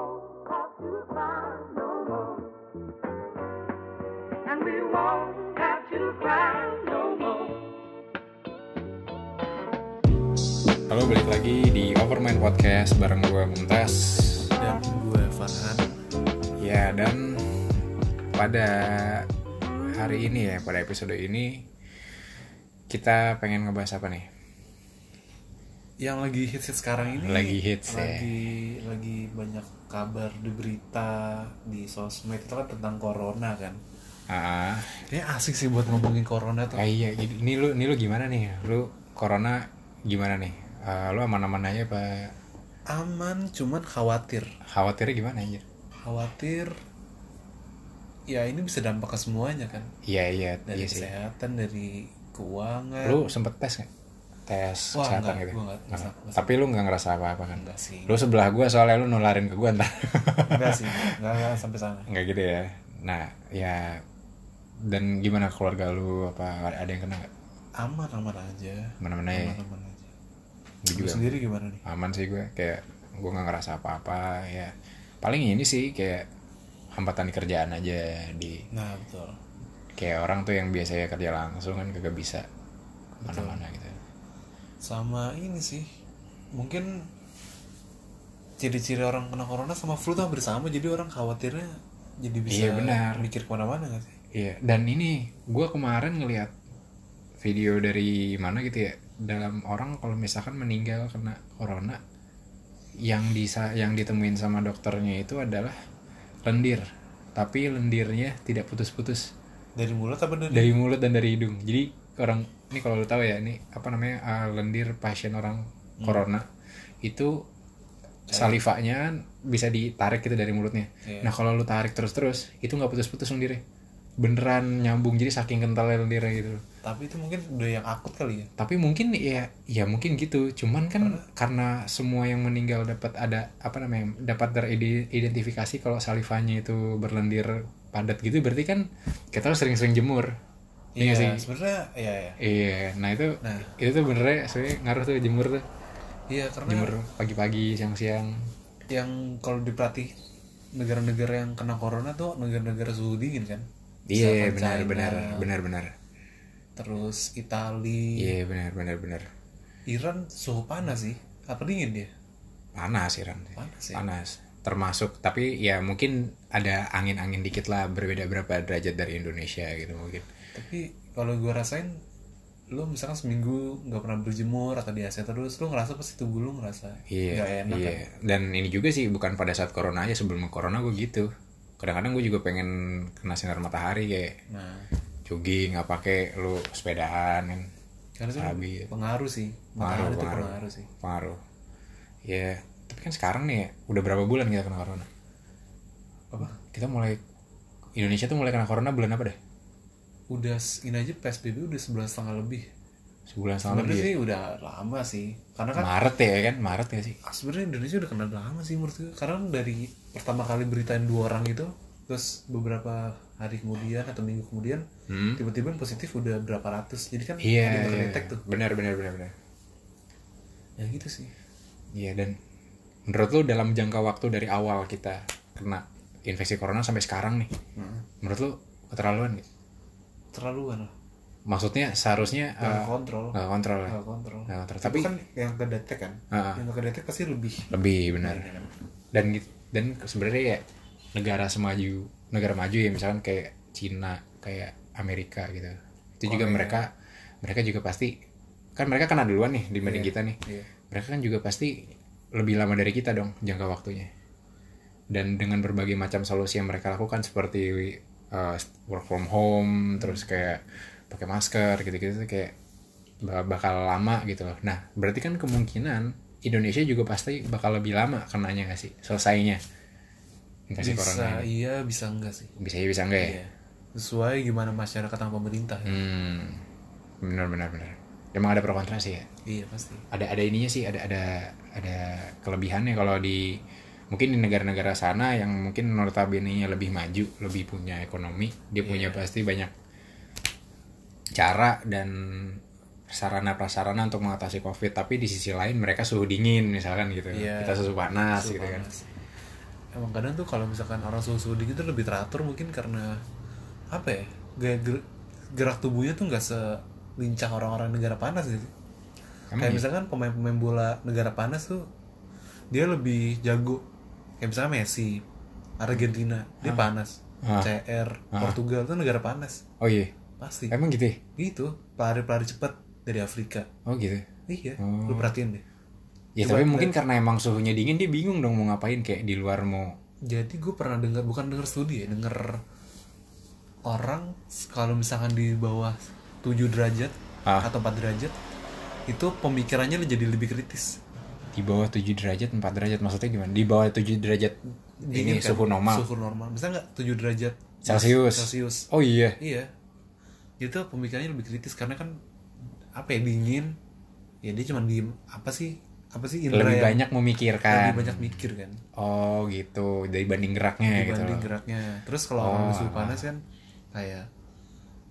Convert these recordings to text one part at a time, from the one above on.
Halo balik lagi di Overmind Podcast bareng gue Mumtaz dan gue Farhan Ya dan pada hari ini ya pada episode ini kita pengen ngebahas apa nih? Yang lagi hits hits sekarang ini Lagi hits, ya. lagi lagi banyak kabar di berita di sosmed itu kan tentang corona kan Ah, Kayaknya asik sih buat ngomongin corona tuh ah iya ini lu ini lu gimana nih? Lu corona gimana nih? Ah, lu aman-aman aja apa aman cuman khawatir khawatirnya gimana aja? khawatir ya ini bisa dampak ke semuanya kan Iya iya dari iya sih. kesehatan dari keuangan Lu sempet tes nggak? Tes Wah, kesehatan enggak, gitu? gua enggak- Nggak. enggak- enggak. Tapi lu nggak ngerasa apa-apa kan? enggak sih. Lu sebelah gua soalnya lu nularin ke gua ntar. enggak sih enggak, enggak sampai sana. Nggak gitu ya? Nah ya dan gimana keluarga lu? Apa ada yang kena nggak? Aman aman aja. Mana-mana ya? Aman aman aja. Gue Lu juga sendiri gimana nih? aman sih gue kayak gue nggak ngerasa apa-apa ya. Paling ini sih kayak hambatan di kerjaan aja di nah betul. Kayak orang tuh yang biasanya kerja langsung kan kagak bisa mana-mana gitu sama ini sih mungkin ciri-ciri orang kena corona sama flu tuh hampir sama jadi orang khawatirnya jadi bisa Iya, benar. mikir ke mana-mana gak sih? Iya dan ini gue kemarin ngeliat video dari mana gitu ya dalam orang kalau misalkan meninggal kena corona yang bisa yang ditemuin sama dokternya itu adalah lendir tapi lendirnya tidak putus-putus. Dari mulut apa dari, dari mulut dan dari hidung jadi orang ini kalau lu tahu ya ini apa namanya uh, lendir pasien orang corona. Itu salivanya bisa ditarik gitu dari mulutnya. Iya. nah kalau lu tarik terus-terus itu nggak putus-putus lendirnya. Beneran nyambung jadi saking kentalnya lendirnya gitu. Tapi itu mungkin udah yang akut kali ya? Tapi mungkin ya ya mungkin gitu. Cuman kan karena semua yang meninggal dapat ada apa namanya dapat teridentifikasi kalau salivanya itu berlendir padat gitu berarti kan kita harus sering-sering jemur Iya nggak sih. sebenarnya iya ya iya nah itu Nah. itu tuh benernya sebenarnya ngaruh tuh jemur tuh. Iya karena jemur pagi-pagi siang-siang. yang kalau diperhati negara-negara yang kena corona tuh negara-negara suhu dingin kan? Iya benar benar benar benar. terus Itali. Iya benar benar benar. Iran suhu panas sih. Apa dingin dia? Panas Iran. Panas ya? panas. Termasuk tapi ya mungkin ada angin-angin dikit lah berbeda berapa derajat dari Indonesia gitu mungkin tapi kalau gue rasain lu misalkan seminggu nggak pernah berjemur atau di AC terus lu ngerasa pasti tubuh lu ngerasa iya nggak enak iya. Kan dan ini juga sih bukan pada saat corona aja sebelum corona gue gitu. Kadang-kadang gue juga pengen kena sinar matahari kayak nah. jogging nggak pakai lu sepedaan kan. Karena itu Habis. pengaruh sih. Pengaruh matahari itu pengaruh. pengaruh sih. Pengaruh. Ya tapi kan sekarang nih ya, udah berapa bulan kita kena corona? Apa? Kita mulai Indonesia tuh mulai kena corona bulan apa deh udah ini aja PSBB udah sebulan setengah lebih sebulan setengah lebih ya? sih udah lama sih karena kan Maret ya kan Maret ya sih ah, sebenarnya Indonesia udah kena lama sih menurut gue karena dari pertama kali beritain dua orang itu terus beberapa hari kemudian atau minggu kemudian Hmm. tiba-tiba yang positif udah berapa ratus jadi kan iya ada yang iya. ngedetek tuh benar benar benar benar ya gitu sih iya dan menurut lu dalam jangka waktu dari awal kita kena infeksi corona sampai sekarang nih Hmm. menurut lu keterlaluan gak? Terlaluan lah maksudnya seharusnya nggak eh, kontrol. nggak kontrol ya? Nggak kontrol. Nggak kontrol. Tapi tapi kan yang kedetek kan? Ah. yang kedetek pasti lebih. Lebih benar. Dan git- dan sebenarnya ya negara semaju negara maju ya misalkan kayak Cina kayak Amerika gitu. Itu juga Korea. mereka mereka juga pasti kan mereka kena duluan nih dibanding kita nih. Iya. mereka kan juga pasti lebih lama dari kita dong jangka waktunya. Dan dengan berbagai macam solusi yang mereka lakukan seperti uh, work from home terus kayak pakai masker gitu-gitu kayak ba- bakal lama gitu loh. Nah berarti kan kemungkinan Indonesia juga pasti bakal lebih lama kenanya gak sih? Selesainya. Infeksi bisa corona ini iya bisa enggak sih? Bisa ya bisa enggak ya? Iya. sesuai gimana masyarakat sama pemerintah ya. hmm benar benar benar. Emang ada pro kontra sih ya? Iya pasti. Ada ada ininya sih ada ada ada kelebihannya kalau di mungkin di negara-negara sana yang mungkin notabene lebih maju lebih punya ekonomi dia punya pasti banyak cara dan sarana prasarana untuk mengatasi covid. Tapi di sisi lain mereka suhu dingin misalkan gitu. Iya. kita suhu panas Suhu gitu kan. emang kadang tuh kalau misalkan orang suhu-suhu dingin tuh lebih teratur mungkin karena apa ya gaya ger- gerak tubuhnya tuh nggak selincah orang-orang negara panas gitu. Emang kayak iya? misalkan pemain-pemain bola negara panas tuh dia lebih jago kayak misalnya Messi Argentina dia panas. Ah. CR Portugal tuh negara panas. Oh iya. Pasti. Emang gitu ya? gitu pelari-pelari cepat dari Afrika. Oh gitu. Iya Oh. lu perhatiin deh. Ya Coba tapi mungkin karena emang suhunya dingin dia bingung dong mau ngapain kayak di luar mau. Jadi gue pernah dengar bukan dengar studi ya dengar orang kalau misalkan di bawah 7 derajat Ah. atau 4 derajat itu pemikirannya jadi lebih kritis di bawah 7 derajat 4 derajat maksudnya gimana? Di bawah 7 derajat ini Dingin kan? suhu normal. Suhu normal. Bisa nggak 7 derajat Celcius. Celcius? Oh iya. Iya. Itu pemikirannya lebih kritis karena kan apa ya dingin. Ya dia cuma diem. Apa sih? Apa sih indera lebih yang banyak memikirkan. Lebih banyak mikir kan? Oh gitu. Dibanding geraknya gitu dibanding loh. geraknya. Terus kalau orang Oh, suhu panas kan kayak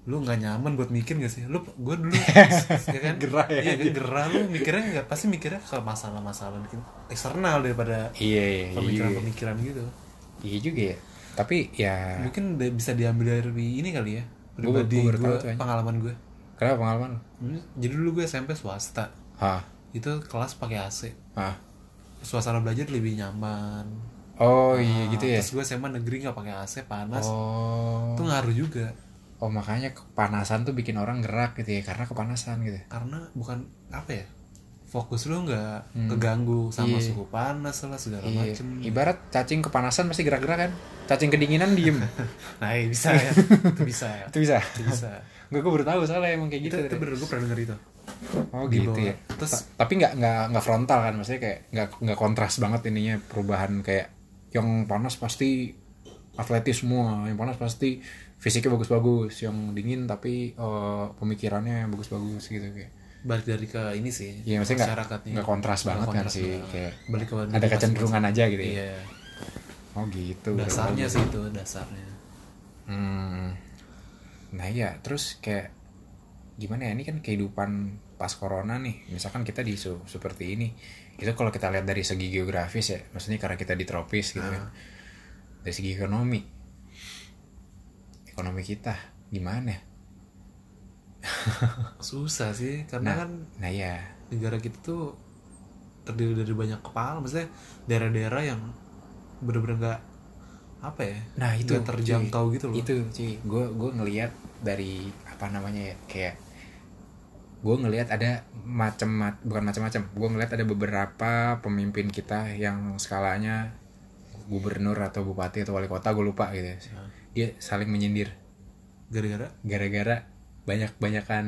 lu nggak nyaman buat mikir gak sih? Lu gue dulu ya kan? Gerah ya. iya kan gerah. Lu mikirnya nggak pasti mikirnya ke masalah-masalah eksternal daripada iya iya. iya pemikiran-pemikiran gitu. Iya juga ya. Tapi ya mungkin bisa diambil dari ini kali ya pribadi gue tuh, anjing. pengalaman gue kenapa pengalaman? Hmm, jadi dulu gue SMP swasta. Hah? itu kelas pakai AC Hah? suasana belajar lebih nyaman. Oh iya gitu ya? terus gue SMA negeri nggak pakai AC panas. Oh. Itu ngaruh juga oh makanya kepanasan tuh bikin orang gerak gitu ya karena kepanasan gitu karena bukan apa ya fokus lu nggak keganggu sama Iya. suhu panas lah segala Iya. macem Ibarat cacing kepanasan pasti gerak-gerak kan. Cacing kedinginan diem. nah iya, bisa ya itu bisa ya itu bisa. itu bisa Gue gue baru tahu soalnya emang kayak itu, gitu. itu bener gue pernah denger itu oh di gitu bawah. ya. Terus- Ta- tapi nggak nggak nggak frontal kan, maksudnya kayak nggak nggak kontras banget ininya perubahan kayak yang panas pasti atletis semua, yang panas pasti fisiknya bagus-bagus, yang dingin tapi eh, pemikirannya bagus-bagus gitu kayak. balik dari ke ini sih Iya maksudnya nggak masyarakatnya nggak kontras banget kan kontras sih banget. kayak balik ke ada kecenderungan aja gitu ya. iya Oh gitu. dasarnya sih itu dasarnya Hmm. Nah iya, terus kayak gimana ya ini kan kehidupan pas corona nih. Misalkan kita di su- seperti ini, itu kalau kita lihat dari segi geografis ya, maksudnya karena kita di tropis gitu kan. Dari segi ekonomi, ekonomi kita gimana? susah sih karena Nah, kan nah iya, negara kita tuh terdiri dari banyak kepala maksudnya daerah-daerah yang bener-bener nggak apa ya nah itu nggak terjangkau cuy. gitu loh Itu sih, gue gue ngelihat dari apa namanya ya, kayak gue ngelihat ada macam bukan macam-macam gue ngelihat ada beberapa pemimpin kita yang skalanya gubernur atau bupati atau wali kota gue lupa gitu ya. Dia saling menyindir. Gara-gara? Gara-gara banyak banyakan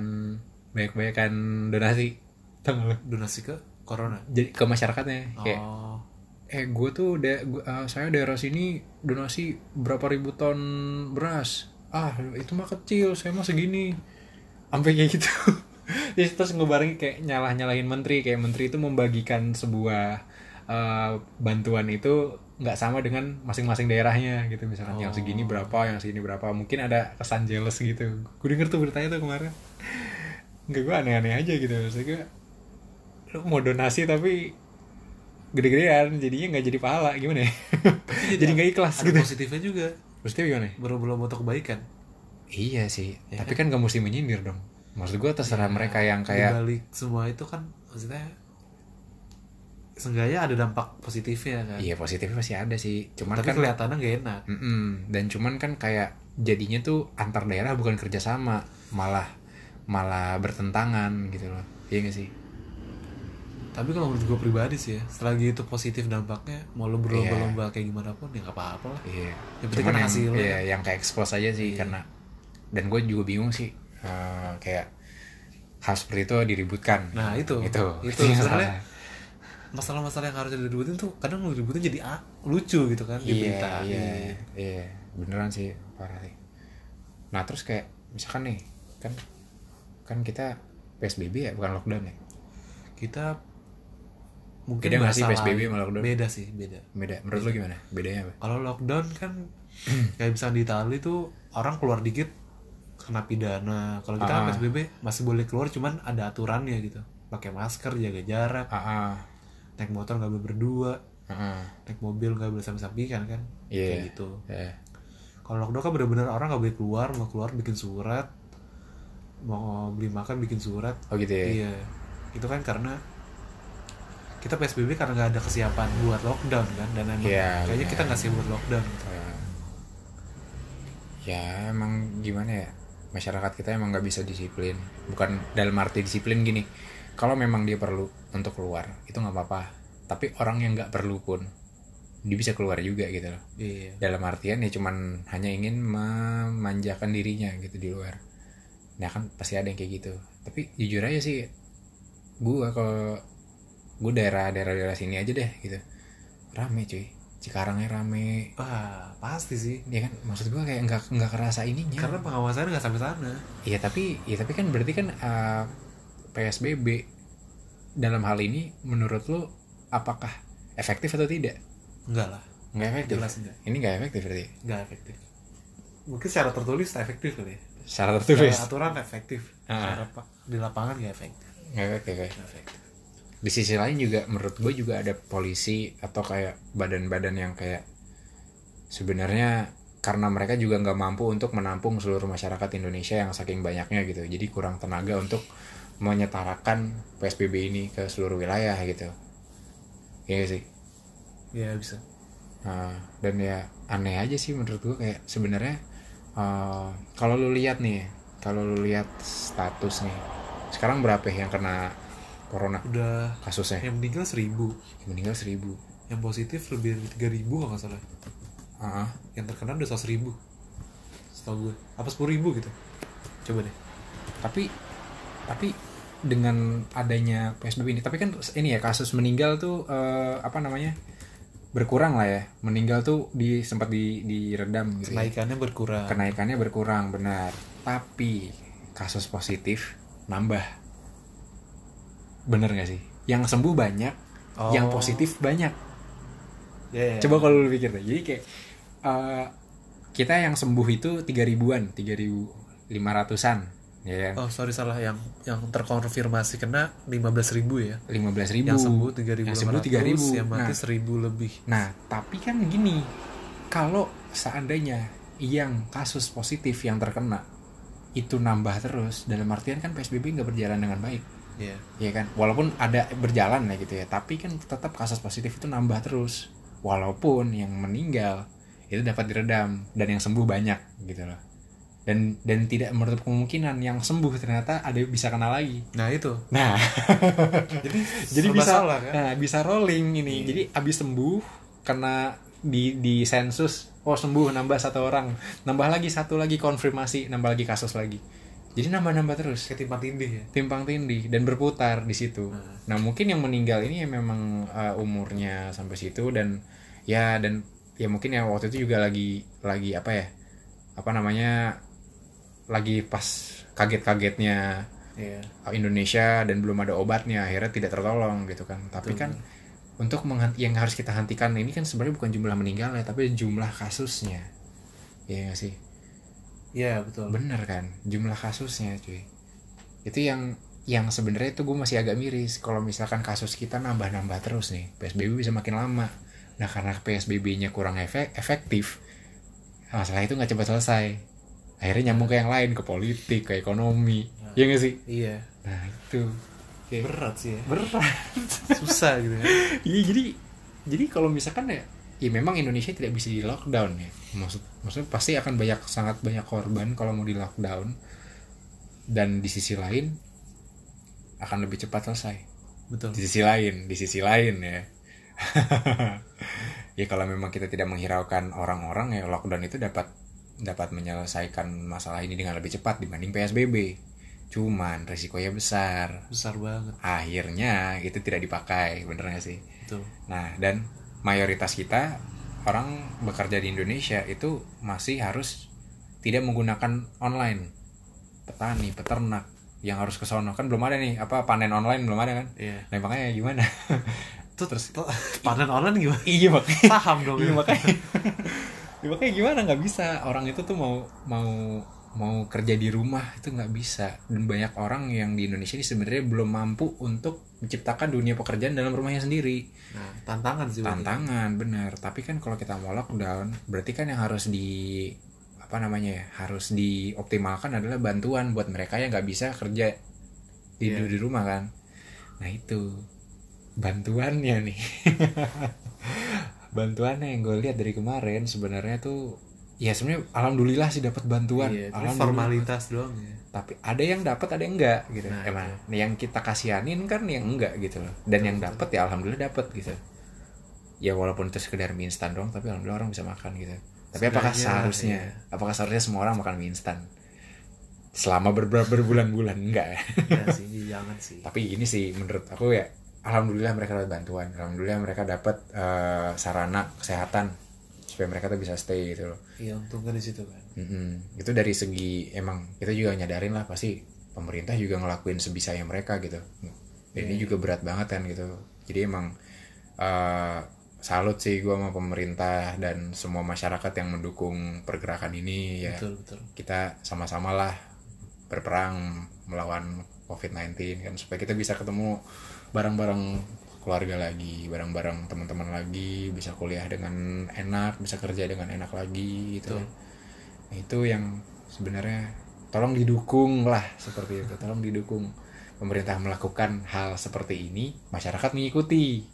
banyak banyakan donasi lu? donasi ke corona? Jadi ke masyarakatnya kayak oh. Eh gue tuh da- gua- eh, saya daerah sini donasi berapa ribu ton beras. Ah itu mah kecil saya mah segini. Sampai kayak gitu. Terus terus ngebarengin kayak nyalah nyalahin menteri kayak menteri itu membagikan sebuah eh, bantuan itu nggak sama dengan masing-masing daerahnya gitu misalkan yang segini berapa yang segini berapa. Mungkin ada kesan jealous gitu. Gue denger tuh beritanya tuh kemarin. Nggak gue aneh-aneh aja gitu. Maksudnya gue lu mau donasi tapi gede-gedean jadinya nggak jadi pahala. Gimana ya? Jadi nggak ikhlas ada gitu. positifnya juga. Maksudnya gimana ya? baru belum untuk kebaikan. Iya sih. Tapi kan? nggak mesti menyindir dong. Maksud gue terserah mereka yang kayak balik semua itu kan maksudnya seenggaknya ada dampak positifnya kan iya positifnya pasti ada sih cuman tapi kan kelihatannya gak enak Mm-mm. dan cuman kan kayak jadinya tuh antar daerah bukan kerjasama malah malah bertentangan gitu loh iya gak sih tapi kalau menurut gue pribadi sih ya selagi itu positif dampaknya mau lo berlomba-lomba kayak gimana pun ya nggak apa-apa lah Iya. Yang penting Cuman kan yang, hasilnya. iya, yang kayak expose aja sih karena dan gue juga bingung sih eh, kayak hal seperti itu diributkan. nah itu itu itu yang sebenarnya salah. Masalah-masalah yang harusnya diributin tuh kadang diributin jadi ah, lucu gitu kan Iya, diberitain. iya, iya, beneran sih parah sih. Nah terus kayak misalkan nih kan kan kita PSBB ya bukan lockdown ya. kita mungkin Beda nggak sih PSBB sama lockdown? beda sih beda Beda. Menurut lu gimana? Bedanya apa? kalau lockdown kan kayak misalnya di Itali tuh orang keluar dikit kena pidana kalau kita kan Ah. PSBB masih boleh keluar cuman ada aturannya gitu pakai masker jaga jarak Ah, ah, naik motor nggak boleh berdua. Ah. naik mobil nggak boleh sampai sampingan kan? Iya. kayak gitu. Eh, kalau lockdown kan bener-bener orang nggak boleh keluar mau keluar bikin surat mau beli makan bikin surat. Oh gitu ya? Iya. Itu kan karena kita psbb karena nggak ada kesiapan buat lockdown kan dan emang Iya, kayaknya kita nggak siap buat lockdown. Gitu. Eh, ya emang gimana ya? Masyarakat kita emang nggak bisa disiplin. Bukan dalam arti disiplin gini kalau memang dia perlu untuk keluar itu nggak apa-apa. Tapi orang yang nggak perlu pun dia bisa keluar juga gitu loh. Iya. Dalam artian ya cuman hanya ingin memanjakan dirinya gitu di luar. Nah kan pasti ada yang kayak gitu. Tapi jujur aja sih gua kalau gue daerah daerah daerah sini aja deh gitu. Rame cuy. Cikarangnya rame. Wah pasti sih. Ya kan? Maksud gua kayak nggak nggak kerasa ininya. Karena pengawasannya nggak sampai sana. Iya tapi ya tapi kan berarti kan eh, PSBB dalam hal ini menurut lu apakah efektif atau tidak? enggak lah Nggak efektif. Jelas enggak. Ini nggak efektif berarti. nggak efektif mungkin secara tertulis efektif kali ya Secara tertulis. Secara aturan efektif Ah. secara di lapangan nggak efektif Nggak efektif ya. Efektif Di sisi lain juga menurut gue juga ada polisi atau kayak badan-badan yang kayak sebenarnya karena mereka juga nggak mampu untuk menampung seluruh masyarakat Indonesia yang saking banyaknya gitu. Jadi kurang tenaga untuk menyetarakan PSBB ini ke seluruh wilayah gitu. Iya sih. ya bisa Nah, dan ya aneh aja sih menurut gua kayak sebenarnya eh, kalau lu lihat nih, kalau lu lihat status nih, sekarang berapa ya yang kena corona udah kasusnya? yang meninggal seribu Yang meninggal seribu. yang positif lebih dari tiga ribu kalau nggak salah Ah, yang terkena udah seratus ribu setahu gue apa sepuluh ribu gitu coba deh tapi tapi dengan adanya PSBB ini, tapi kan ini ya kasus meninggal tuh eh, apa namanya berkurang lah ya. Meninggal tuh di sempat di diredam gitu. ya. kenaikannya berkurang kenaikannya berkurang benar tapi kasus positif nambah bener gak sih yang sembuh banyak Oh. yang positif banyak ya, ya. coba kalau lu pikir deh jadi kayak eh, kita yang sembuh itu tiga ribuan tiga ribu lima ratusan ya kan oh sorry salah. Yang yang terkonfirmasi kena lima belas ribu ya? lima belas ribu. Yang sembuh tiga ribu yang sembuh tiga ribu. yang mati nah, seribu lebih. Nah, tapi kan gini, kalau seandainya yang kasus positif yang terkena itu nambah terus, dalam artian kan PSBB nggak berjalan dengan baik, ya ya kan? Walaupun ada berjalan ya gitu ya, tapi kan tetap kasus positif itu nambah terus, walaupun yang meninggal itu dapat diredam dan yang sembuh banyak gitu loh. Dan dan tidak menutup kemungkinan yang sembuh ternyata ada bisa kena lagi. nah itu. Nah, jadi jadi bisa salah, kan? nah, bisa rolling ini. Jadi abis sembuh kena di di sensus oh sembuh nambah satu orang. Nambah lagi satu lagi konfirmasi nambah lagi kasus lagi. Jadi nambah nambah terus. Kayak timpang tindih ya? Timpang tindih dan berputar di situ. Nah. Mungkin yang meninggal ini ya memang uh, umurnya sampai situ dan ya dan ya mungkin ya waktu itu juga lagi lagi apa ya apa namanya lagi pas kaget-kagetnya Iya. Indonesia dan belum ada obatnya akhirnya tidak tertolong gitu kan. Tapi kan untuk yang harus kita hentikan ini kan sebenarnya bukan jumlah meninggalnya tapi jumlah kasusnya. Ya nggak sih? Iya betul. bener kan? Jumlah kasusnya cuy. Itu yang yang sebenarnya itu gue masih agak miris. Kalau misalkan kasus kita nambah-nambah terus nih PSBB bisa makin lama. Nah karena PSBB-nya kurang efek efektif masalah itu nggak cepat selesai akhirnya nyambung ke yang lain ke politik ke ekonomi. Ya nggak sih? Iya. nah itu. Kayak Berat sih ya. berat. Susah gitu ya. iya jadi jadi kalau misalkan ya ya memang Indonesia tidak bisa di lockdown ya. Maksud maksudnya pasti akan banyak sangat banyak korban kalau mau di lockdown. Dan di sisi lain akan lebih cepat selesai. Betul. di sisi lain di sisi lain ya. Ya kalau memang kita tidak menghiraukan orang-orang ya lockdown itu dapat dapat menyelesaikan masalah ini dengan lebih cepat dibanding PSBB cuman resikonya besar Besar banget. akhirnya itu tidak dipakai bener gak sih Betul. nah dan mayoritas kita orang bekerja di Indonesia itu masih harus tidak menggunakan online petani peternak yang harus ke sono kan belum ada nih apa panen online belum ada kan Iya. nah makanya gimana Tuh terus panen online gimana? iya makanya Saham dong. iya ya. makanya ya, makanya gimana? Nggak bisa. Orang itu tuh mau mau mau kerja di rumah itu nggak bisa. Dan banyak orang yang di Indonesia ini sebenarnya belum mampu untuk menciptakan dunia pekerjaan dalam rumahnya sendiri. Nah tantangan sih tantangan benar. Tapi kan kalau kita mau lockdown berarti kan yang harus di apa namanya ya harus dioptimalkan adalah bantuan buat mereka yang nggak bisa kerja di Iya. di rumah kan. Nah itu. Bantuannya nih bantuannya yang gue lihat dari kemarin sebenarnya tuh ya sebenarnya alhamdulillah sih dapat bantuan. Iya, formalitas doang ya. Tapi ada yang dapat ada yang enggak gitu. Nah, emang. Nah, yang kita kasihanin kan yang enggak gitu loh. Dan yang dapat ya alhamdulillah dapat gitu. Ya walaupun itu sekedar mie instan doang tapi alhamdulillah orang bisa makan gitu. Tapi apakah seharusnya? iya. apakah seharusnya semua orang makan mie instan? Selama ber- berbulan-bulan enggak ya? Ya sih jangan sih. Tapi ini sih menurut aku ya alhamdulillah mereka dapat bantuan. Alhamdulillah mereka dapat eh, sarana kesehatan supaya mereka tuh bisa stay gitu loh. Iya untungnya di situ kan Mm-mm. itu dari segi emang kita juga nyadarin lah pasti pemerintah juga ngelakuin sebisanya mereka gitu. Dan ini juga berat banget kan gitu. Jadi emang eh, salut sih gue sama pemerintah dan semua masyarakat yang mendukung pergerakan ini ya. Betul betul. Kita sama-sama lah berperang melawan COVID-19 kan supaya kita bisa ketemu bareng-bareng keluarga lagi, bareng-bareng teman-teman lagi, bisa kuliah dengan enak, bisa kerja dengan enak lagi gitu. Kan. Nah, itu yang sebenarnya tolong didukung lah seperti itu. Tolong didukung pemerintah melakukan hal seperti ini, masyarakat mengikuti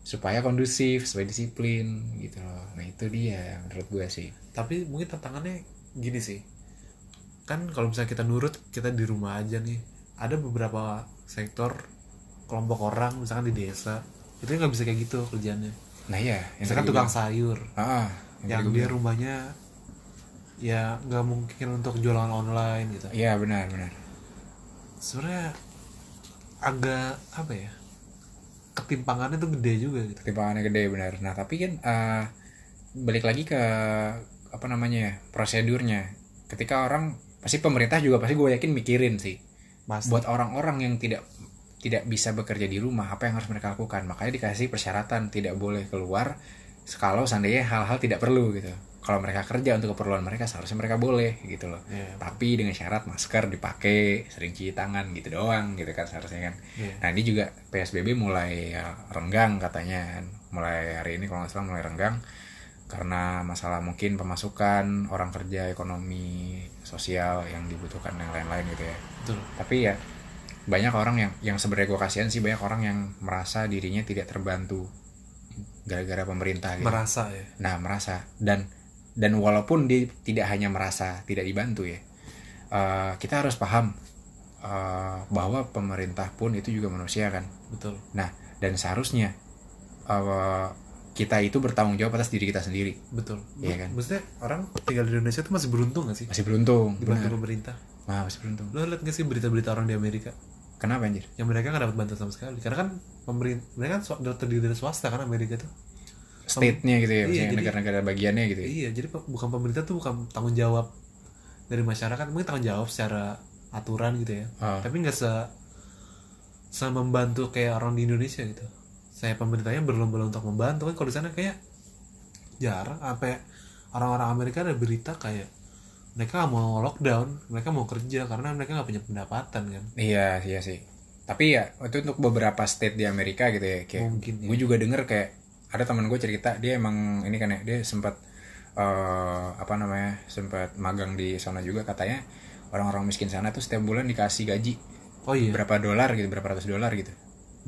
supaya kondusif, supaya disiplin gitu loh. Nah, itu dia menurut gue sih. tapi mungkin tantangannya gini sih kan kalau misalnya kita nurut kita di rumah aja nih ada beberapa sektor kelompok orang misalkan di desa itu nggak bisa kayak gitu kerjanya Nah iya, yang misalkan tukang gua sayur bilang. Ah, yang yang dia bilang. rumahnya ya nggak mungkin untuk jualan online gitu Iya benar benar. sebenarnya agak apa ya ketimpangannya tuh gede juga gitu Ketimpangannya gede benar. Nah tapi kan eh, balik lagi ke apa namanya ya prosedurnya. Ketika orang pasti pemerintah juga pasti gue yakin mikirin sih. mas Buat orang-orang yang tidak tidak bisa bekerja di rumah apa yang harus mereka lakukan. Makanya dikasih persyaratan tidak boleh keluar kalau seandainya hal-hal tidak perlu gitu. Kalau mereka kerja untuk keperluan mereka seharusnya mereka boleh gitu loh. Iya. Tapi dengan syarat masker dipakai, sering cuci tangan gitu doang gitu kan seharusnya kan. Iya. Nah ini juga PSBB mulai ya, renggang katanya. Mulai hari ini kalau nggak salah mulai renggang karena masalah mungkin pemasukan orang kerja ekonomi sosial yang dibutuhkan yang lain-lain gitu ya. betul Tapi ya banyak orang yang yang sebenarnya gue kasihan sih banyak orang yang merasa dirinya tidak terbantu gara-gara pemerintah gitu. merasa ya Nah, merasa dan dan walaupun dia tidak hanya merasa tidak dibantu ya, eh, kita harus paham eh, bahwa pemerintah pun itu juga manusia kan. betul Nah, dan seharusnya eh, kita itu bertanggung jawab atas diri kita sendiri. betul Iya kan? maksudnya orang tinggal di Indonesia tuh masih beruntung gak sih Masih beruntung, dibantu pemerintah Nah, masih beruntung. lo liat gak sih berita-berita orang di Amerika Kenapa anjir? yang mereka nggak dapat bantuan sama sekali karena kan pemerintah mereka kan terdiri dari swasta kan Amerika tuh State-nya gitu ya, Iya, negara-negara bagiannya gitu ya. iya jadi bukan pemerintah tuh bukan tanggung jawab dari masyarakat mungkin tanggung jawab secara aturan gitu ya Oh. tapi nggak se se membantu kayak orang di Indonesia gitu saya pemerintahnya berlomba-lomba untuk membantu kan kalau di sana kayak jarang apa orang-orang Amerika ada berita kayak mereka nggak mau lockdown mereka mau kerja karena mereka nggak punya pendapatan kan Iya, iya sih. Tapi ya itu untuk beberapa state di Amerika gitu ya. Kayak Mungkin, ya. gue juga denger kayak ada teman gue cerita dia emang ini kan ya dia sempat eh, apa namanya sempat magang di sana juga katanya orang-orang miskin sana tuh setiap bulan dikasih gaji oh iya berapa dolar gitu berapa ratus dolar gitu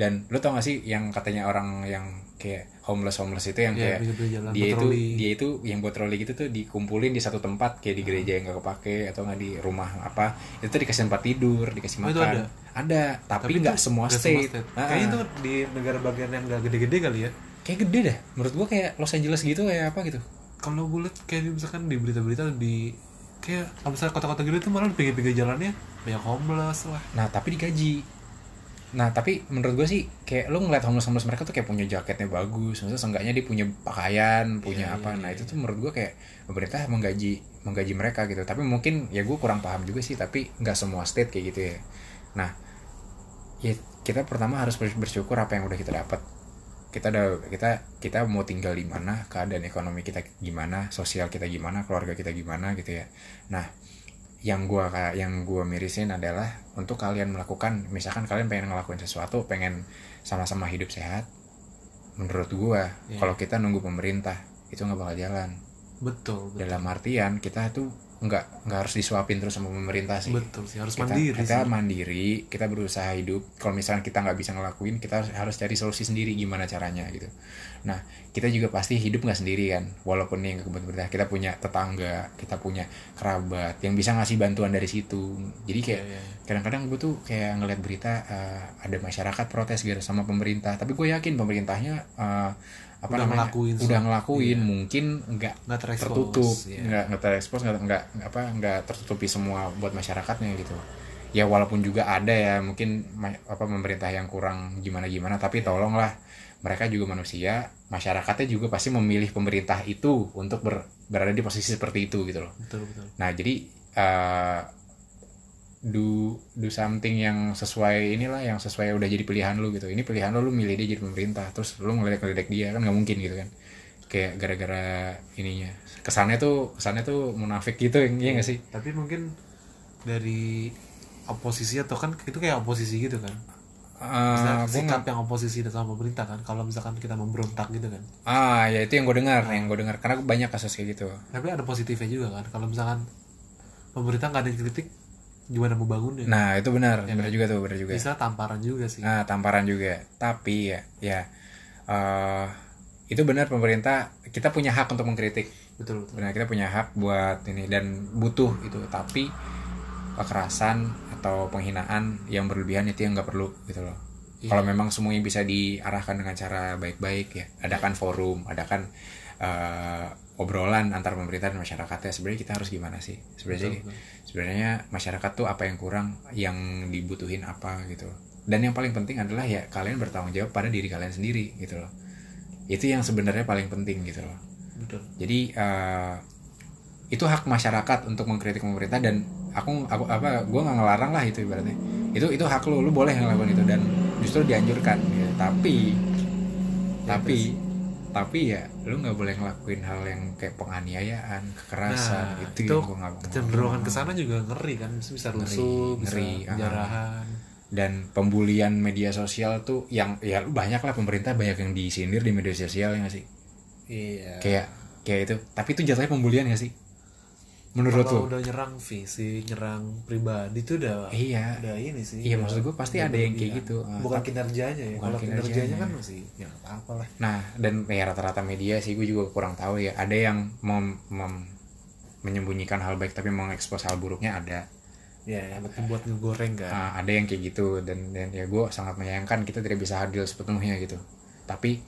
dan lu tau gak sih yang katanya orang yang kayak homeless homeless itu yang Iya, kayak jalan, dia itu dia itu yang buat troli gitu tuh dikumpulin di satu tempat kayak di gereja yang gak kepake atau nggak di rumah apa itu tuh dikasih tempat tidur dikasih Oh, makan. itu ada? ada tapi nggak semua nggak state, Ah, kayaknya ah. itu di negara bagian yang nggak gede-gede kali ya? Kayak gede dah menurut gua kayak Los Angeles gitu kayak apa gitu. Kalau gue liat kayak di- misalkan di berita-berita di kayak kalau misalnya kota-kota gede tuh malah di pinggir-pinggir jalannya banyak homeless lah. Nah tapi digaji nah tapi menurut gue sih kayak lu ngeliat homeless homeless mereka tuh kayak punya jaketnya bagus. Maksudnya seenggaknya dia punya pakaian punya Iya, apa. iya, nah iya, itu tuh menurut gue kayak pemerintah menggaji menggaji mereka gitu. Tapi mungkin ya gue kurang paham juga sih tapi nggak semua state kayak gitu ya. Nah ya kita pertama harus bers- bersyukur apa yang udah kita dapat. Kita udah kita kita mau tinggal di mana keadaan ekonomi kita gimana sosial kita gimana keluarga kita gimana gitu ya. Nah yang gua ka- yang gua mirisin adalah untuk kalian melakukan misalkan kalian pengen ngelakuin sesuatu pengen sama-sama hidup sehat menurut gua Iya. kalau kita nunggu pemerintah itu nggak bakal jalan betul betul, dalam artian kita tuh nggak nggak harus disuapin terus sama pemerintah sih. Betul sih harus kita, mandiri kita sih. mandiri kita berusaha hidup. Kalau misalnya kita nggak bisa ngelakuin kita harus, harus cari solusi sendiri gimana caranya gitu. Nah kita juga pasti hidup nggak sendiri kan. Walaupun nih nggak pemerintah kita punya tetangga kita punya kerabat yang bisa ngasih bantuan dari situ. Jadi kayak Iya, iya. kadang-kadang gue tuh kayak ngeliat berita eh, ada masyarakat protes gitu sama pemerintah. Tapi gue yakin pemerintahnya eh, apa Udah namanya? ngelakuin udah ngelakuin Iya. mungkin nggak nggak tertutup ya. nggak nggak terekspos nggak nggak apa nggak tertutupi semua buat masyarakatnya gitu. Ya walaupun juga ada ya mungkin apa pemerintah yang kurang gimana gimana tapi tolonglah. Mereka juga manusia masyarakatnya juga pasti memilih pemerintah itu untuk ber- berada di posisi seperti itu gitu loh. Betul betul. Nah jadi eh, do do something yang sesuai inilah yang sesuai udah jadi pilihan lu gitu. Ini pilihan lu lu milih dia jadi pemerintah. Terus lu ngeledek-ngeledek dia kan nggak mungkin gitu kan. Kayak gara-gara ininya. Kesannya tuh kesannya tuh munafik gitu ya nggak sih? tapi mungkin dari oposisi atau kan itu kayak oposisi gitu kan? Gua sikap yang oposisi sama pemerintah kan? Kalau misalkan kita memberontak gitu kan? Ah ya itu yang gue dengar yang gue dengar. Karena banyak kasus kayak gitu. Tapi ada positifnya juga kan? Kalau misalkan pemerintah nggak ada yang kritik gimana mau bangunnya nah itu benar. Ya benar kan? juga tuh benar juga. Bisa tamparan juga sih. Nah tamparan juga. Tapi ya ya eh, itu benar pemerintah kita punya hak untuk mengkritik. Betul betul. Benar kita punya hak buat ini dan butuh itu. Tapi kekerasan atau penghinaan yang berlebihan itu yang nggak perlu gitu loh. Iya. kalau memang semuanya bisa diarahkan dengan cara baik-baik ya adakan forum adakan eh, obrolan antar pemerintah dan masyarakatnya sebenarnya kita harus gimana sih? Sebenarnya Betul, betul. Sebenarnya masyarakat tuh apa yang kurang yang dibutuhin apa gitu. Dan yang paling penting adalah ya kalian bertanggung jawab pada diri kalian sendiri gitu loh. Itu yang sebenarnya paling penting gitu loh. Betul. Jadi eh, itu hak masyarakat untuk mengkritik pemerintah dan aku aku apa gue nggak ngelarang lah itu ibaratnya. Itu itu hak lu lu boleh ngelakuin itu dan justru dianjurkan gitu. tapi tapi tapi ya lu nggak boleh ngelakuin hal yang kayak penganiayaan kekerasan nah itu, itu mau. kecenderungan ke sana juga ngeri kan bisa, bisa Ngeri, rusuh bisa ngeri, ah. penjarahan. Dan pembulian media sosial tuh yang ya banyak lah pemerintah banyak yang disindir di media sosial ya nggak sih? Iya. Kayak kayak itu. Tapi itu jatuhnya pembulian gak sih menurut kalau lu udah nyerang fisik nyerang pribadi itu udah iya udah ini sih Iya, maksud gue pasti ada yang kayak gitu. Ah, bukan kinerjanya ya bukan kalau kinerjanya kinerjanya. kan masih ya apa lah Nah, dan ya rata-rata media sih gue juga kurang tahu ya. Ada yang mem- mem- menyembunyikan hal baik tapi mengekspos hal buruknya ada. ya yang penting buat ngegoreng kan Ah, ada yang kayak gitu dan dan ya gue sangat menyayangkan kita tidak bisa hadir sepenuhnya gitu. Tapi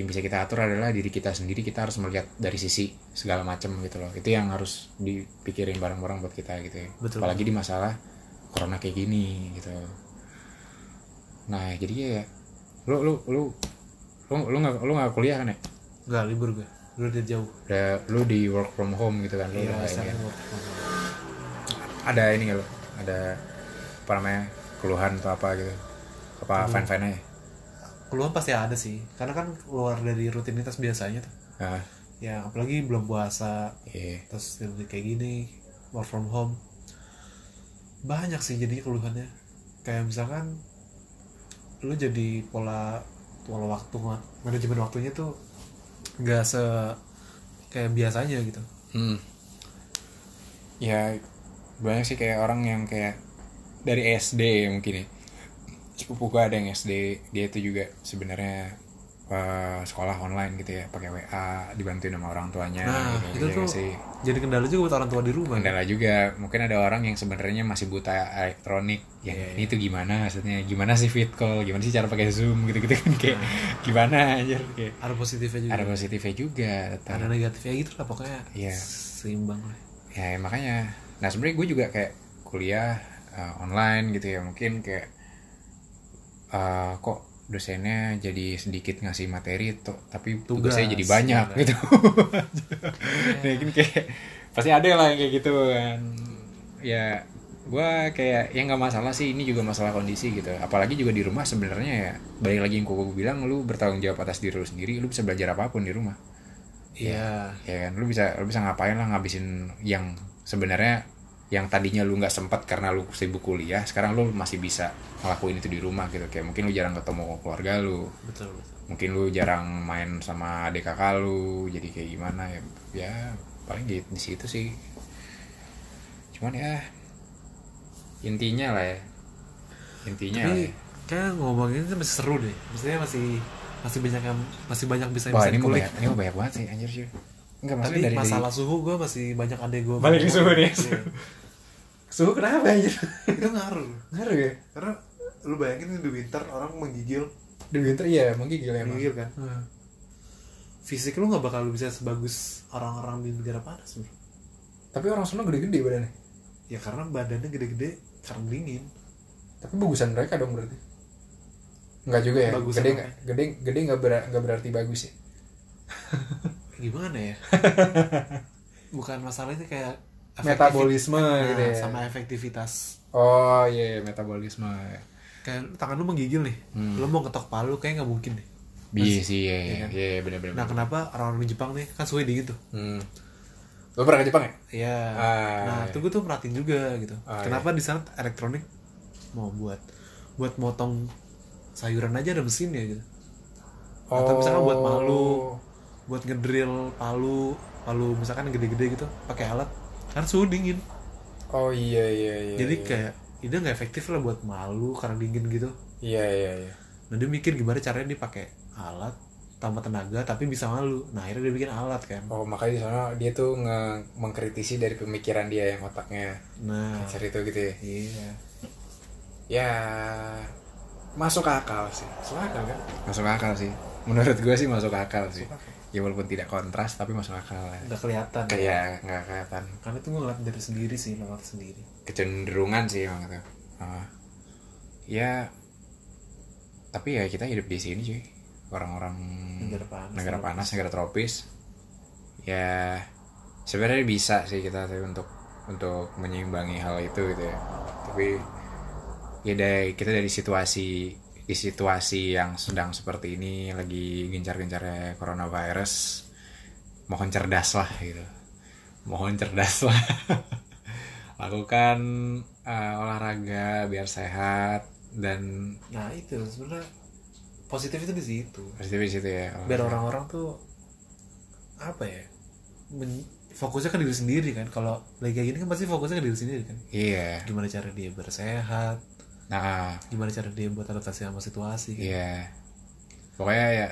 yang bisa kita atur adalah diri kita sendiri kita harus melihat dari sisi segala macam gitu loh. Itu yang harus dipikirin bareng-bareng buat kita gitu ya. Betul. Apalagi di masalah corona kayak gini gitu. Nah, jadi ya lu lu lu lu lu nggak lu nggak kuliah kan ya? nggak libur gue lu udah jauh udah lu di work from home gitu kan lu iya udah kayak sekarang work from home. ada ini nggak lu ada apa namanya keluhan atau apa gitu apa fan fan aja keluhan pasti ada sih. Karena kan keluar dari rutinitas biasanya tuh. Nah, ya apalagi belum puasa. Iya. Terus jadi kayak gini work from home. Banyak sih jadi keluhannya. Kayak misalkan lu jadi pola pola waktu manajemen waktunya tuh nggak se kayak biasanya gitu. Hmm. ya banyak sih kayak orang yang kayak dari SD mungkin ya sepupu gue ada yang SD dia itu juga sebenarnya eh, sekolah online gitu ya pakai WA dibantuin sama orang tuanya nah gitu, itu ya tuh sih? jadi kendala juga buat orang tua di rumah. Kendala juga. Mungkin ada orang yang sebenarnya masih buta elektronik. Yang Iya, ini tuh gimana maksudnya? Gimana sih fit call? Gimana sih cara pakai zoom? Gitu gitu kan kayak gimana aja kayak. Ada positifnya juga. Ada positifnya juga tetap. ada negatifnya gitu lah pokoknya. Iya. seimbang lah. Ya makanya. Nah sebenarnya gue juga kayak kuliah uh, online gitu ya. Mungkin kayak uh, kok dosennya jadi sedikit ngasih materi tuh tapi tugasnya Tugas, jadi banyak ya kan? gitu ya kan kayak pasti ada lah yang kayak gitu kan. Ya gue kayak ya nggak masalah sih ini juga masalah kondisi gitu. Apalagi juga di rumah sebenarnya ya balik lagi yang gue bilang lu bertanggung jawab atas diri lu sendiri lu bisa belajar apa pun di rumah. Iya. Ya kan lu bisa lu bisa ngapain lah ngabisin yang sebenarnya yang tadinya lu nggak sempat karena lu sibuk kuliah sekarang lu masih bisa ngelakuin itu di rumah gitu. Kayak mungkin lu jarang ketemu keluarga lu. Betul betul. Mungkin lu jarang main sama adik kakak lu jadi kayak gimana ya? Ya paling di, di situ sih. Cuman ya intinya lah ya. Intinya tapi ya. kayak ngomongin itu masih seru deh. Maksudnya masih masih banyak yang masih banyak bisa wah bisa ini mau banyak ini mau banyak banget sih anjir sih. Enggak tapi dari masalah suhu gue masih banyak adek gue Balik ke suhu nih. suhu kenapa anjir? Itu ngaruh. Ngaruh ya? Karena lu bayangin di winter orang menggigil. Di winter iya menggigil emang. Menggigil kan? Hmm. fisik lu nggak bakal bisa sebagus orang-orang di negara panas bro. Tapi orang sana gede-gede badannya. Ya karena badannya gede-gede karena dingin. Tapi bagusan mereka dong berarti. Enggak juga ya? Bagusan gede nggak? Gede gede nggak ber- nggak berarti bagus ya? Gimana ya? Bukan masalahnya kayak metabolisme Nah, gitu ya sama efektivitas oh iya iya, metabolisme kayak tangan lu menggigil nih Hmm. lu mau ketok palu kayak nggak mungkin deh Iya sih, iya, Iya iya, kan? iya, iya, bener-bener. nah kenapa orang-orang di Jepang nih kan suhu dingin tuh Hmm. Lo pernah ke Jepang ya? Iya. Ah, nah, iya. itu gue tuh perhatiin juga gitu. Ah, Kenapa di sana elektronik mau buat buat motong sayuran aja ada mesinnya gitu. Atau misalkan buat malu, buat ngedrill palu, palu misalkan gede-gede gitu, pakai alat. Kan suhu dingin. Oh iya iya iya. Jadi iya. kayak ide nggak efektif lah buat malu karena dingin gitu. Iya iya iya. Nah dia mikir gimana caranya dia pakai alat tambah tenaga tapi bisa malu. Nah akhirnya dia bikin alat kan. Oh makanya di sana dia tuh nge mengkritisi dari pemikiran dia yang otaknya Nah cancer itu gitu ya. iya. Ya masuk akal sih. Masuk akal kan? Masuk akal sih. Menurut gue sih masuk akal sih. Ya walaupun tidak kontras tapi masuk akal lah. Udah kelihatan. Kayak nggak kelihatan Karena itu gue ngeliat dari sendiri sih, ngeliat sendiri. kecenderungan sih emang itu. Ah. ya tapi ya kita hidup di sini cuy orang-orang Negara panas. negara panas negara tropis ya sebenarnya bisa sih kita untuk untuk menyeimbangi hal itu gitu ya tapi ya dari kita dari situasi di situasi yang sedang seperti ini lagi gencar-gencarnya coronavirus mohon cerdas lah gitu mohon cerdas lah lakukan eh, olahraga biar sehat dan Nah itu sebenarnya positif itu di situ. positif di situ ya Biar orang-orang tuh apa ya? men- fokusnya ke diri sendiri kan. Kalau lagi kayak gini kan pasti fokusnya ke diri sendiri kan. iya Gimana cara dia bersehat? Nah Gimana cara dia buat adaptasi sama situasi? Kan? Iya. Pokoknya ya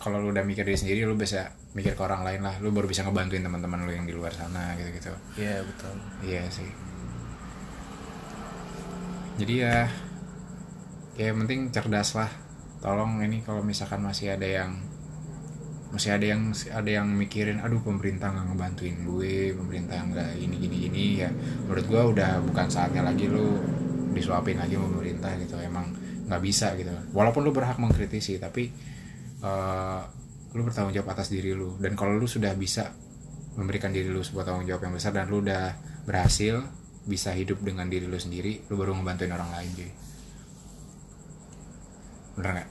kalau lu udah mikir diri sendiri lu bisa mikir ke orang lain lah. Lu baru bisa ngebantuin teman-teman lu yang di luar sana gitu-gitu. Iya betul. Iya sih. Jadi ya ya yang penting cerdas lah. Tolong ini kalau misalkan masih ada yang masih ada yang ada yang mikirin aduh pemerintah nggak ngebantuin gue pemerintah nggak ini gini gini ya menurut gue udah bukan saatnya lagi lu disuapin lagi sama pemerintah gitu emang nggak bisa gitu. Walaupun lu berhak mengkritisi tapi eh, lu bertanggung jawab atas diri lu. Dan kalau lu sudah bisa memberikan diri lu sebuah tanggung jawab yang besar dan lu udah berhasil bisa hidup dengan diri lu sendiri lu baru ngebantuin orang lain cuy. Bener nggak?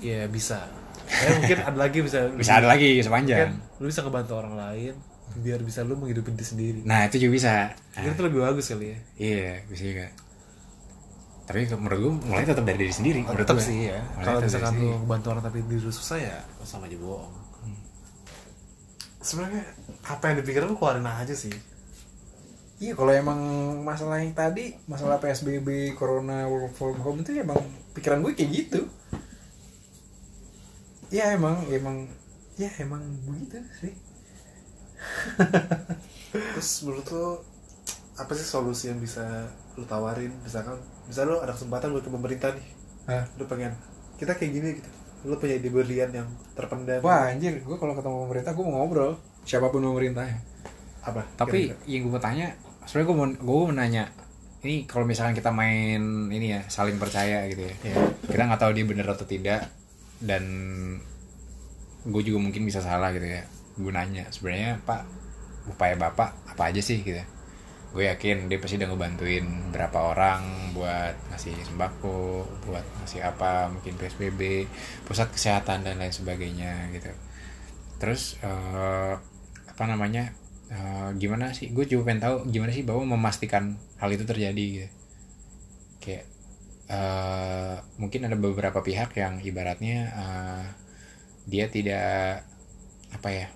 Iya bisa. Ya mungkin ada lagi bisa. bisa ada lagi Kan, sepanjang lu bisa ngebantu orang lain biar bisa lu menghidupi diri sendiri. nah itu juga bisa Mungkin itu lebih bagus kali ya. iya bisa juga tapi menurut gue mulai tetap dari diri sendiri menurut Tetap gue. sih ya. Kalau misalkan lu bantu orang tapi diri lu susah ya sama aja bohong. Sebenarnya apa yang dipikirin lu keluarin aja sih. Iya kalau emang masalah yang tadi masalah PSBB, Corona, work from home itu emang pikiran gue kayak gitu. Ya emang emang ya emang begitu sih. Terus menurut lu apa sih solusi yang bisa lu tawarin misalkan misal lu ada kesempatan buat ke pemerintah nih Hah? lu pengen kita kayak gini gitu lu punya ide berlian yang terpendam Wah anjir, gue kalau ketemu pemerintah gue mau ngobrol siapa pun pemerintahnya. apa Tapi Kira-kira. yang gue mau tanya, sebenarnya gue mau gue mau nanya, ini kalau misalkan kita main ini ya saling percaya gitu ya, Iya. kita nggak tahu dia bener atau tidak dan gue juga mungkin bisa salah gitu ya. Gue nanya sebenarnya Pak upaya bapak apa aja sih gitu. Gue yakin dia pasti udah ngebantuin berapa orang buat ngasih sembako, buat ngasih apa, mungkin PSBB, pusat kesehatan dan lain sebagainya gitu. Terus eh, apa namanya? eh, gimana sih gue juga pengen tahu gimana sih bapak memastikan hal itu terjadi gitu kayak eh, mungkin ada beberapa pihak yang ibaratnya eh, dia tidak apa ya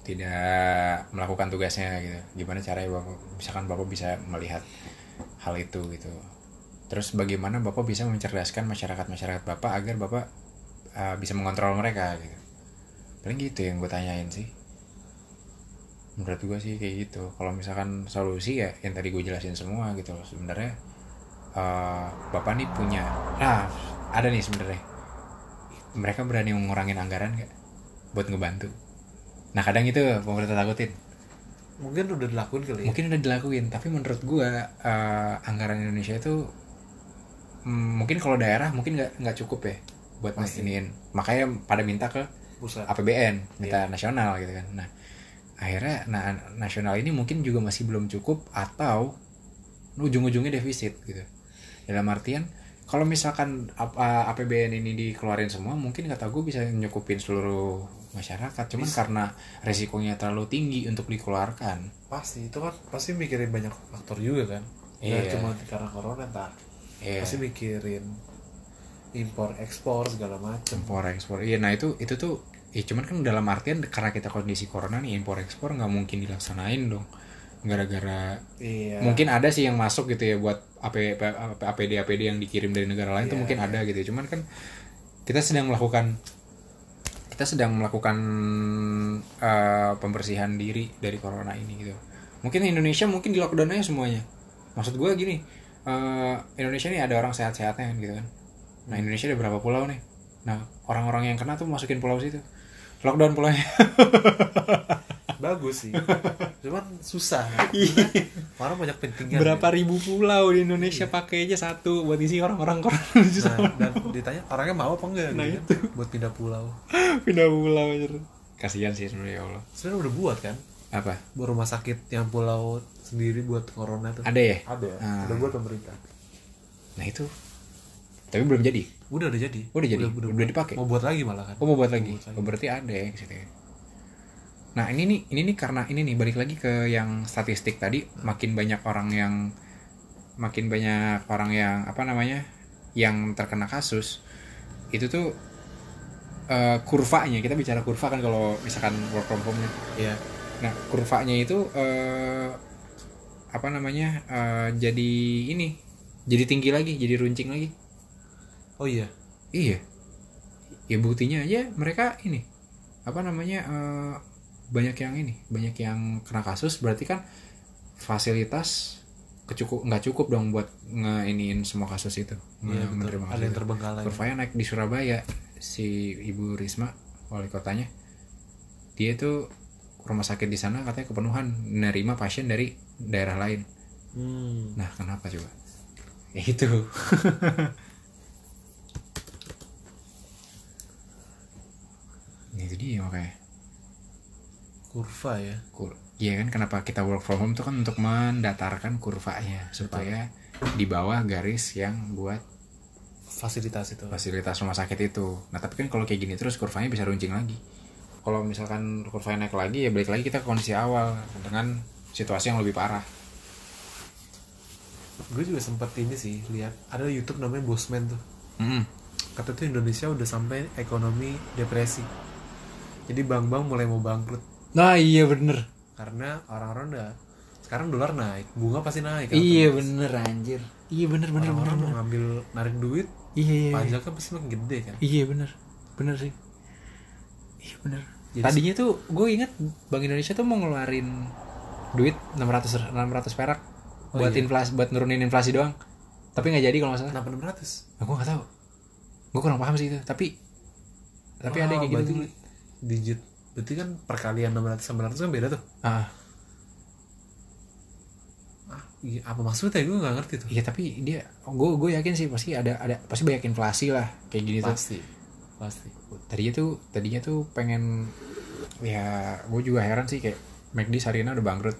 tidak melakukan tugasnya gitu. Gimana caranya bapak misalkan bapak bisa melihat hal itu gitu. Terus bagaimana bapak bisa mencerdaskan masyarakat masyarakat bapak agar bapak uh, bisa mengontrol mereka gitu? Paling gitu yang gue tanyain sih. Menurut gue sih kayak gitu. Kalau misalkan solusi ya yang tadi gue jelasin semua gitu. Sebenarnya uh, bapak nih punya nah ada nih sebenarnya. Mereka berani mengurangin anggaran gak buat ngebantu nah kadang itu pemerintah takutin. Mungkin udah dilakuin kali ya? Mungkin udah dilakuin tapi menurut gua eh, anggaran Indonesia itu mm, mungkin kalau daerah mungkin nggak nggak cukup ya buat nginiin makanya pada minta ke pusat. APBN minta nasional gitu kan. Nah akhirnya nah nasional ini mungkin juga masih belum cukup atau ujung-ujungnya defisit gitu. Dalam artian kalau misalkan ap- uh, APBN ini dikeluarin semua mungkin kata gue bisa nyukupin seluruh masyarakat. Cuman karena resikonya terlalu tinggi untuk dikeluarkan. Pasti itu kan pasti mikirin banyak faktor juga kan. Iya. Nggak cuma karena corona tak Iya. pasti mikirin impor ekspor segala macem. Impor ekspor. Iya nah itu itu tuh ya cuman kan dalam artian karena kita kondisi corona nih impor ekspor nggak mungkin dilaksanain dong. Gara-gara iya. mungkin ada sih yang masuk gitu ya buat AP, APD APD yang dikirim dari negara lain tuh Iya. mungkin ada gitu. Cuman kan kita sedang melakukan kita sedang melakukan eh, pembersihan diri dari corona ini gitu. Mungkin Indonesia mungkin di lockdown aja semuanya. Maksud gue gini eh, Indonesia ini ada orang sehat-sehatnya gitu kan. Nah Indonesia ada berapa pulau nih? Nah orang-orang yang kena tuh masukin pulau situ. Lockdown pulaunya bagus sih. Cuman susah. Orang banyak pentingnya. Berapa ribu pulau di Indonesia pakai aja satu buat isi orang-orang corona nah, dan ditanya orangnya mau apa enggak? Nah, gitu kan, buat pindah pulau. Pindah pulau aja kasihan sih sebenarnya ya Allah. Sebenarnya udah buat kan? Apa? Buat rumah sakit yang pulau sendiri buat corona tuh. Ada ya? Ada. Ah. udah buat pemerintah. Nah itu. Tapi belum jadi? Udah udah jadi. Udah jadi? Udah dipakai? mau buat lagi malah kan? Oh mau buat lagi? Mau buat lagi. oh berarti ada ya ya. Nah ini nih ini nih karena ini nih balik lagi ke yang statistik tadi makin banyak orang yang makin banyak orang yang apa namanya yang terkena kasus itu tuh eh, kurvanya kita bicara kurva kan kalau misalkan work from home nih Iya. Nah, kurvanya itu eh, apa namanya? eh, jadi ini, jadi tinggi lagi, jadi runcing lagi. oh iya Iya. Ya buktinya aja mereka ini apa namanya? eh, banyak yang ini, banyak yang kena kasus berarti kan fasilitas kecukup nggak cukup dong buat ngeiniin semua kasus itu. Iya, menerima ada yang terbengkalai. Kurvanya naik di Surabaya si ibu Risma wali kotanya dia itu rumah sakit di sana katanya kepenuhan menerima pasien dari daerah lain. Hmm. nah kenapa coba? Ya itu. Ya, itu dia makanya kurva ya Kur Iya kan kenapa kita work from home itu kan untuk mendatarkan kurvanya supaya di bawah garis yang buat fasilitas itu fasilitas rumah sakit itu. Nah tapi kan kalau kayak gini terus kurvanya bisa runcing lagi. Kalau misalkan kurvanya naik lagi ya balik lagi kita ke kondisi awal dengan situasi yang lebih parah. gue juga sempet ini sih lihat ada YouTube namanya Bosman tuh Mm. kata tuh Indonesia udah sampai ekonomi depresi jadi bank-bank mulai mau bangkrut Nah iya bener. karena orang-orang udah sekarang dolar naik bunga pasti naik kan Iya otomatis. bener anjir. Iya bener bener bener. orang-orang mau bener. ngambil narik duit Iya iya. iya. pajaknya pasti makin gede kan Iya bener bener sih. Iya bener. Jadi- Tadinya tuh gue inget Bank Indonesia tuh mau ngeluarin duit 600 600 perak Oh, buat iya. inflasi buat nurunin inflasi doang. Tapi nggak jadi kalau nggak salah. kenapa 600 Nah, gue nggak tahu. Gue kurang paham sih itu. Tapi tapi ada yang kayak gitu. digit berarti kan perkalian 600 sama 900 kan beda tuh Ah, ah, iya, apa maksudnya gue nggak ngerti tuh iya tapi dia gue gue yakin sih pasti ada ada pasti banyak inflasi lah kayak gini tuh. pasti pasti Tadinya tuh tadinya tuh pengen ya gue juga heran sih kayak McD Sarina udah bangkrut.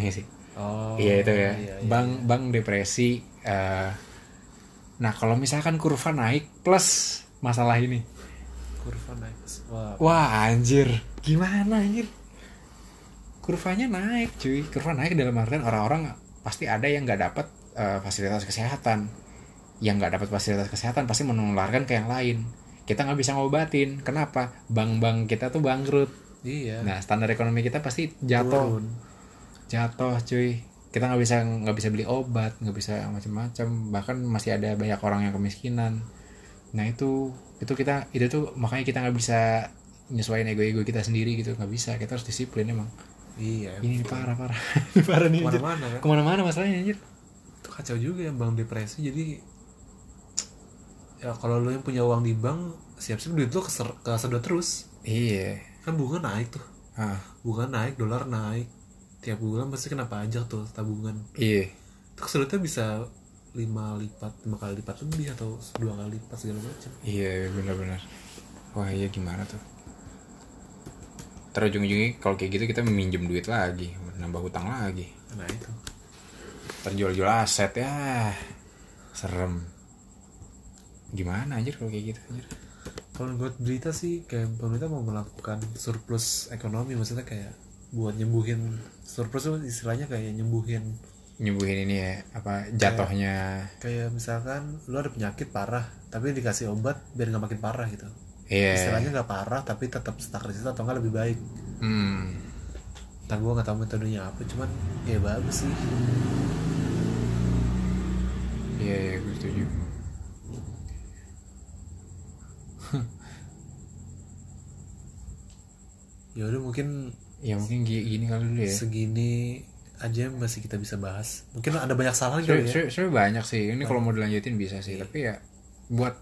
Iya sih. oh iya itu ya. iya, iya. Bank bank depresi. eh, nah kalau misalkan kurva naik plus masalah ini, kurva naik. Wah. Wah anjir, gimana anjir? kurvanya naik cuy. Kurva naik dalam artian orang-orang pasti ada yang nggak dapat eh, fasilitas kesehatan. Yang nggak dapat fasilitas kesehatan pasti menularkan ke yang lain. Kita nggak bisa ngobatin. Kenapa? Bank-bank kita tuh bangkrut. Iya. Nah standar ekonomi kita pasti jatuh. Turun. Jatuh cuy. Kita nggak bisa nggak bisa beli obat nggak bisa macam-macam. Bahkan masih ada banyak orang yang kemiskinan nah itu itu kita itu tuh makanya kita nggak bisa nyesuaiin ego-ego kita sendiri gitu. Nggak bisa kita harus disiplin emang. Iya ini parah parah parah nih ke mana-mana kan? Ke mana-mana masalahnya anjir. Itu kacau juga ya bang depresi. Jadi ya kalau lu yang punya uang di bank siap-siap duit lu keser- kesedot terus. Iya. Kan bunga naik tuh. Ah. Bunga naik dolar naik. Tiap bulan pasti kena pajak tuh tabungan. Iya. Itu kesedotnya bisa lima lipat lima kali lipat lebih atau dua kali lipat segala macam. Iya benar-benar. Wah iya gimana tuh? Terus ujung-ujungnya kalau kayak gitu kita meminjam duit lagi nambah hutang lagi. Nah itu. Terjual-jual aset ya. Serem. Gimana anjir kalau kayak gitu anjir? Kalau buat berita sih kayak pemerintah mau melakukan surplus ekonomi maksudnya kayak buat nyembuhin surplus itu istilahnya kayak nyembuhin nyembuhin ini ya apa jatuhnya. kayak misalkan lu ada penyakit parah tapi dikasih obat biar nggak makin parah gitu. Iya. Istilahnya nggak parah tapi tetap stuck di situ atau nggak lebih baik. Hmm. Entah gue nggak tahu metodenya apa cuman ya bagus sih. Iya iya gue setuju. Ya udah mungkin ya mungkin gi- gini kali dulu ya. segini aja masih kita bisa bahas. Mungkin ada banyak salah kali ya. sebenernya banyak sih. Ini kalau mau dilanjutin bisa sih. Tapi ya buat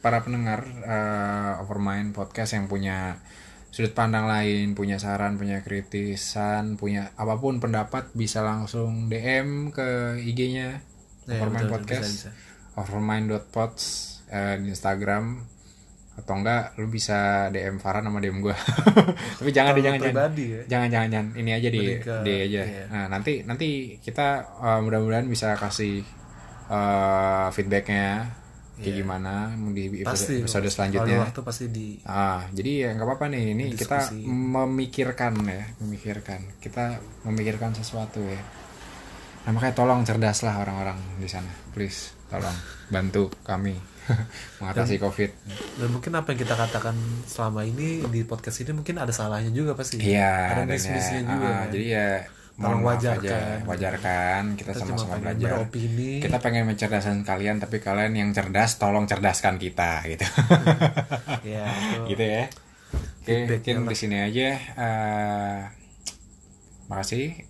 para pendengar uh, Overmind podcast yang punya sudut pandang lain punya saran punya kritisan punya apa pun pendapat bisa langsung DM ke IG-nya Ya, Overmind betul, podcast. overmind.pods uh, di Instagram atau enggak lu bisa DM Farhan sama DM gua. Tapi jangan deh jangan jangan. ya. Jangan jangan jangan. Ini aja di di aja. iya. nah nanti nanti kita uh, mudah-mudahan bisa kasih uh, feedbacknya kayak Iya. gimana di episode, pasti episode kalau selanjutnya waktu pasti di ah jadi ya nggak apa-apa nih. Ini kita memikirkan ya memikirkan. Kita memikirkan sesuatu ya. Nah makanya tolong cerdas lah orang-orang di sana. Please tolong. Bantu kami mengatasi covid dan mungkin apa yang kita katakan selama ini di podcast ini mungkin ada salahnya juga pasti Iya, ada adanya. miss-missnya juga kan. jadi ya Tolong wajarkan. aja, wajarkan kita, sama-sama belajar. beropini. Kita pengen mencerdaskan kalian, tapi kalian yang cerdas, tolong cerdaskan kita, gitu. ya itu gitu ya. Oke, mungkin lah. di sini aja. eh makasih.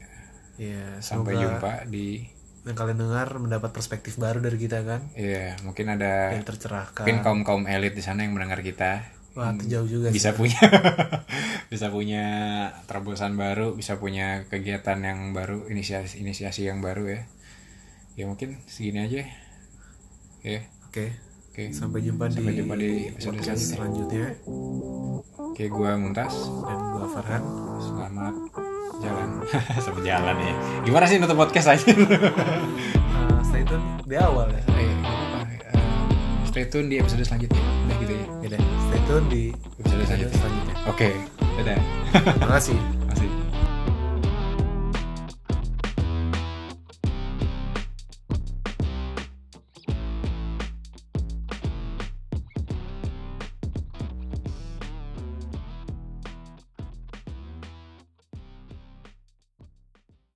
ya Sampai jumpa di. Yang kalian dengar mendapat perspektif baru dari kita kan? Ya, mungkin ada. yang tercerahkan. Mungkin kaum kaum elit di sana yang mendengar kita. Wah itu jauh juga sih. bisa punya bisa punya terobosan baru bisa punya kegiatan yang baru inisiasi inisiasi yang baru ya. Ya mungkin segini aja. Ya oke. Oke. Sampai jumpa Sampai di jumpa di episode selanjutnya. selanjutnya. Oke gua muntas dan gua Farhan. Selamat jalan. Sampai jalan ya. Gimana sih nutup podcast aja Uh, stay tune di awal ya. Eh, nggak apa-apa. Eh, stay tune di episode selanjutnya. Udah gitu ya. Yaudah, stay tune di episode selanjutnya. selanjutnya. Oke dadah. Terima kasih